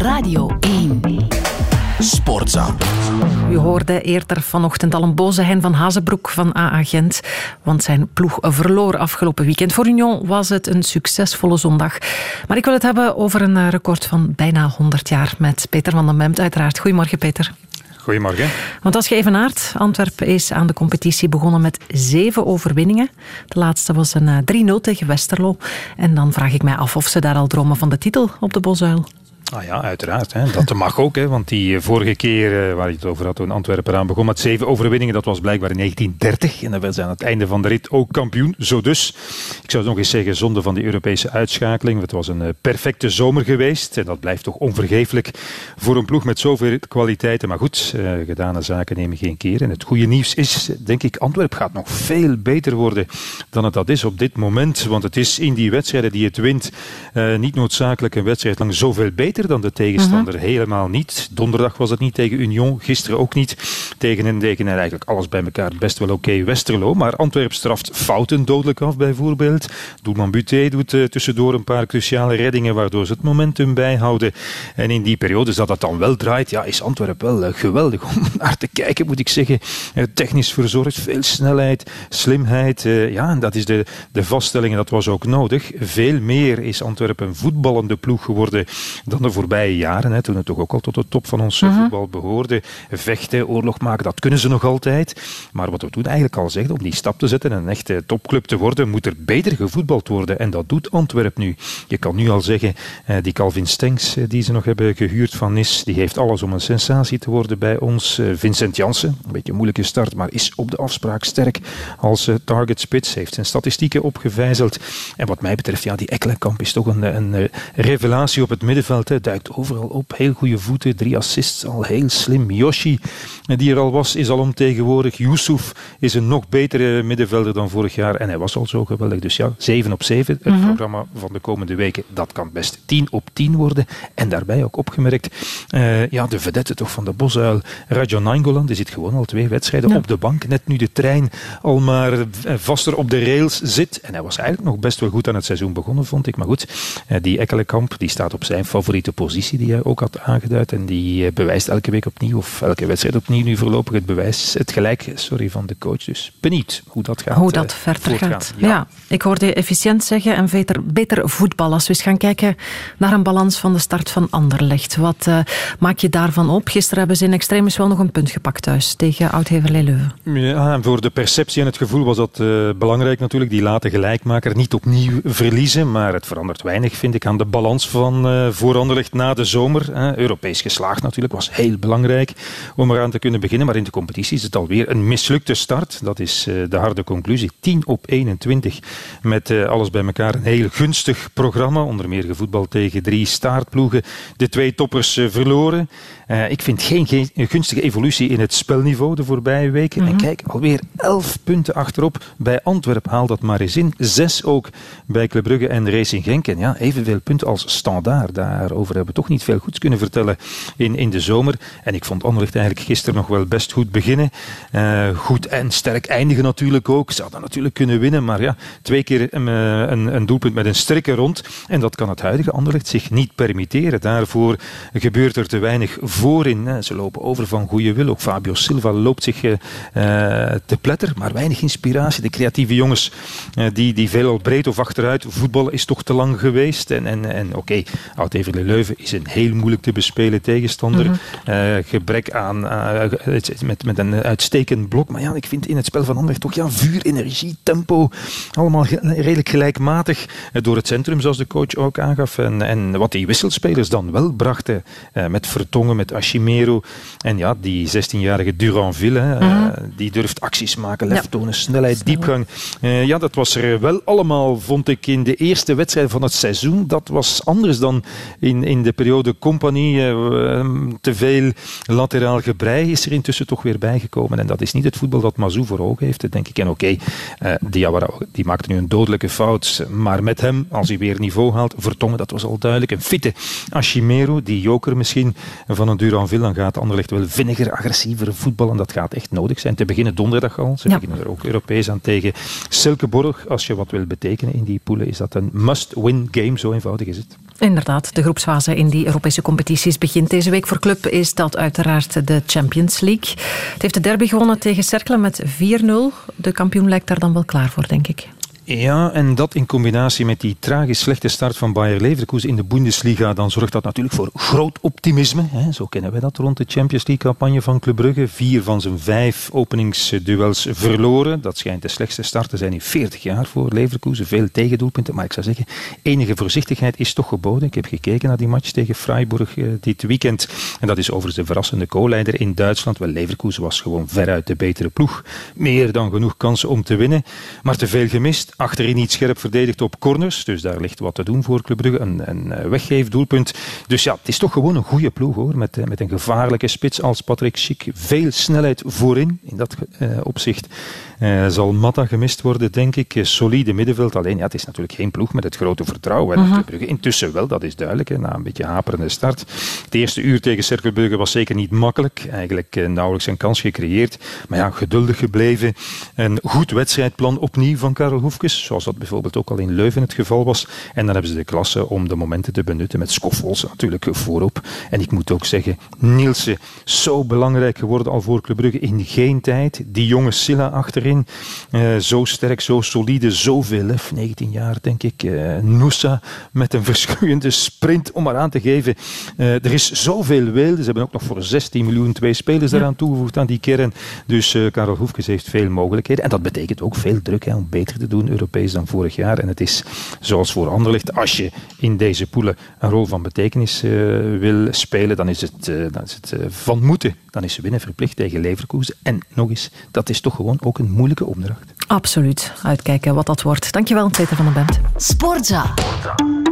Radio 1. Sportza. U hoorde eerder vanochtend al een boze Hein van Hazenbroek van AA Gent, want zijn ploeg verloor afgelopen weekend. Voor Union was het een succesvolle zondag. Maar ik wil het hebben over een record van bijna 100 jaar met Peter van den Bemt uiteraard. Goedemorgen Peter. Goedemorgen. Want als geëvenaard, Antwerpen is aan de competitie begonnen met zeven overwinningen. De laatste was een 3-0 tegen Westerlo. En dan vraag ik mij af of ze daar al dromen van de titel op de Bosuil. Ah ja, uiteraard. Hè. Dat mag ook. Hè, want die eh, vorige keer uh, waar je het over had toen Antwerpen aan begon met zeven overwinningen, dat was blijkbaar in 1930. En dan werd ze aan het einde van de rit ook kampioen. Zo dus. Ik zou nog eens zeggen, zonde van die Europese uitschakeling. Het was een uh, perfecte zomer geweest. En dat blijft toch onvergeeflijk voor een ploeg met zoveel kwaliteiten. Maar goed, gedane zaken nemen geen keer. En het goede nieuws is, denk ik, Antwerpen gaat nog veel beter worden dan het dat is op dit moment. Want het is in die wedstrijden die het wint niet noodzakelijk een wedstrijd lang zoveel beter dan de tegenstander. Mhm. Helemaal niet. Donderdag was het niet tegen Union, gisteren ook niet. Tegen en tegen en eigenlijk alles bij elkaar best wel oké Westerlo. Maar Antwerp straft fouten dodelijk af bijvoorbeeld. Doelman Buté doet uh, tussendoor een paar cruciale reddingen waardoor ze het momentum bijhouden. En in die periode dat het dan wel draait, ja, is Antwerp wel uh, geweldig om naar te kijken moet ik zeggen. Uh, technisch verzorgd, veel snelheid, slimheid. ja, en dat is de, de vaststelling en dat was ook nodig. Veel meer is Antwerpen een voetballende ploeg geworden dan de voorbije jaren, hè, toen het toch ook al tot de top van ons mhm. voetbal behoorde. Vechten, oorlog maken, dat kunnen ze nog altijd. Maar wat we toen eigenlijk al zeggen, om die stap te zetten en een echte topclub te worden, moet er beter gevoetbald worden. En dat doet Antwerp nu. Je kan nu al zeggen, eh, die Calvin Stenks eh, die ze nog hebben gehuurd van Nis, die heeft alles om een sensatie te worden bij ons. Eh, Vincent Janssen, een beetje een moeilijke start, maar is op de afspraak sterk als target spits. Heeft zijn statistieken opgevijzeld. En wat mij betreft, ja, die Ekkelenkamp is toch een, een revelatie op het middenveld. Hè duikt overal op. Heel goede voeten, drie assists, al heel slim. Yoshi, die er al was, is al ontegenwoordig. Yusuf is een nog betere middenvelder dan vorig jaar. En hij was al zo geweldig. Dus ja, 7 op 7. Het mhm. programma van de komende weken, dat kan best 10 op 10 worden. En daarbij ook opgemerkt, uh, ja, de vedette toch van de bosuil, Rajan Nainggolan, die zit gewoon al twee wedstrijden op de bank. Net nu de trein al maar eh, vaster op de rails zit. En hij was eigenlijk nog best wel goed aan het seizoen begonnen, vond ik. Maar goed, uh, die Ekkelenkamp, die staat op zijn favoriete positie die hij ook had aangeduid. En die eh, bewijst elke week opnieuw, of elke wedstrijd opnieuw, nu voorlopig het bewijs, het gelijk sorry, van de coach. Dus benieuwd hoe dat gaat. Hoe dat eh, verder gaat. Ja. ik hoorde je efficiënt zeggen en beter, beter voetbal. Als we eens gaan kijken naar een balans van de start van Anderlecht. Wat uh, maak je daarvan op? Gisteren hebben ze in extremis wel nog een punt gepakt thuis tegen Oud-Heverlee Leuven. Ja, en voor de perceptie en het gevoel was dat uh, belangrijk natuurlijk. Die laten gelijkmaker niet opnieuw verliezen. Maar het verandert weinig, vind ik, aan de balans van uh, voor Anderlecht na de zomer. Hè, Europees geslaagd natuurlijk, was heel belangrijk om eraan te kunnen beginnen. Maar in de competitie is het alweer een mislukte start. Dat is uh, de harde conclusie. 10 op 21 met uh, alles bij elkaar. Een heel gunstig programma. Onder meer gevoetbal tegen drie staartploegen. De twee toppers uh, verloren. ik vind geen, geen, gunstige evolutie in het spelniveau de voorbije weken. En mhm. kijk, alweer 11 punten achterop. Bij Antwerp haal dat maar eens in. Zes ook bij Club Brugge en Racing Genk. En ja, evenveel punten als standaard daarover hebben we toch niet veel goeds kunnen vertellen in, in de zomer. En ik vond Anderlecht eigenlijk gisteren nog wel best goed beginnen. Uh, goed en sterk eindigen natuurlijk ook. Ze hadden natuurlijk kunnen winnen, maar ja, twee keer een, eh, een, een doelpunt met een strikke rond. En dat kan het huidige Anderlecht zich niet permitteren. Daarvoor gebeurt er te weinig voorin. Ze lopen over van goede wil. Ook Fabio Silva loopt zich uh, te pletter, maar weinig inspiratie. De creatieve jongens uh, die, die veelal breed of achteruit. Voetbal is toch te lang geweest. En, en, en oké, okay, Oud-Everlee Leuven is een heel moeilijk te bespelen tegenstander. Mm gebrek aan met, met een uitstekend blok. Maar ja, ik vind in het spel van Anderlecht toch ja, vuur, energie, tempo. Allemaal redelijk gelijkmatig door het centrum, zoals de coach ook aangaf. En, en wat die wisselspelers dan wel brachten. Met Vertongen, met Ashimero. En ja, die 16-jarige Duranville, mm -hmm. die durft acties maken, lef tonen, snelheid, diepgang. ja, dat was er wel allemaal, vond ik, in de eerste wedstrijd van het seizoen. Dat was anders dan in, in de periode compagnie. Uh, te veel lateraal gebrei is er intussen toch weer bijgekomen. En dat is niet het voetbal dat Mazou voor ogen heeft, denk ik. En oké, okay, Diawara die maakte nu een dodelijke fout. Maar met hem, als hij weer niveau haalt, Vertongen, dat was al duidelijk. Een fitte Ashimero, die joker misschien van een Duranville, dan gaat Anderlecht wel vinniger, agressiever voetballen. Dat gaat echt nodig zijn. Te beginnen donderdag al. Ze ja. beginnen er ook Europees aan tegen Silkeborg. Als je wat wil betekenen in die poelen, is dat een must-win game. Zo eenvoudig is het. Inderdaad, de groepsfase in die Europese competities begint deze week. Voor club is dat uiteraard de Champions League. Het heeft de derby gewonnen tegen Cercle met 4-0. De kampioen lijkt daar dan wel klaar voor, denk ik. Ja, en dat in combinatie met die tragisch slechte start van Bayer Leverkusen in de Bundesliga, dan zorgt dat natuurlijk voor groot optimisme. Hè. Zo kennen wij dat rond de Champions League-campagne van Club Brugge. Vier van zijn vijf openingsduels verloren. Dat schijnt de slechtste start te zijn in 40 jaar voor Leverkusen. Veel tegendoelpunten, maar ik zou zeggen, enige voorzichtigheid is toch geboden. Ik heb gekeken naar die match tegen Freiburg eh, dit weekend. En dat is overigens de verrassende co-leider in Duitsland. Wel, Leverkusen was gewoon veruit de betere ploeg. Meer dan genoeg kansen om te winnen, maar te veel gemist achterin niet scherp verdedigd op corners. Dus daar ligt wat te doen voor Club Brugge. Een, een eh, weggeefdoelpunt. Dus ja, het is toch gewoon een goede ploeg hoor. Met, eh, met een gevaarlijke spits als Patrick Schick. Veel snelheid voorin. In dat uh, opzicht uh, zal Matta gemist worden, denk ik. Solide middenveld. Alleen ja, het is natuurlijk geen ploeg met het grote vertrouwen. Uh -huh. Brugge. Intussen wel, dat is duidelijk. Hè, na een beetje haperende start. Het eerste uur tegen Cercle Brugge was zeker niet makkelijk. Eigenlijk nauwelijks een kans gecreëerd. Maar ja, geduldig gebleven. Een goed wedstrijdplan opnieuw van Karel Zoals dat bijvoorbeeld ook al in Leuven het geval was. En dan hebben ze de klasse om de momenten te benutten met Schoffels natuurlijk voorop. En ik moet ook zeggen, Nielsen, zo belangrijk geworden al voor Club Brugge in geen tijd. Die jonge Silla achterin, uh, zo sterk, zo solide, zoveel lef, 19 jaar denk ik. Uh, Noosa met een verschroeiende sprint om maar aan te geven. Uh, er is zoveel wilde. Ze hebben ook nog voor 16 miljoen twee spelers ja. eraan toegevoegd aan die kern. Dus Karel Hoefkes heeft veel mogelijkheden. En dat betekent ook veel druk hè, om beter te doen Europees dan vorig jaar. En het is zoals voor Anderlecht, als je in deze poelen een rol van betekenis uh, wil spelen, dan is het, uh, dan is het uh, van moeten. Dan is ze winnen verplicht tegen Leverkusen. En nog eens, dat is toch gewoon ook een moeilijke opdracht. Absoluut. Uitkijken wat dat wordt. Dankjewel, Peter van den Bent. Sportza. Sportza.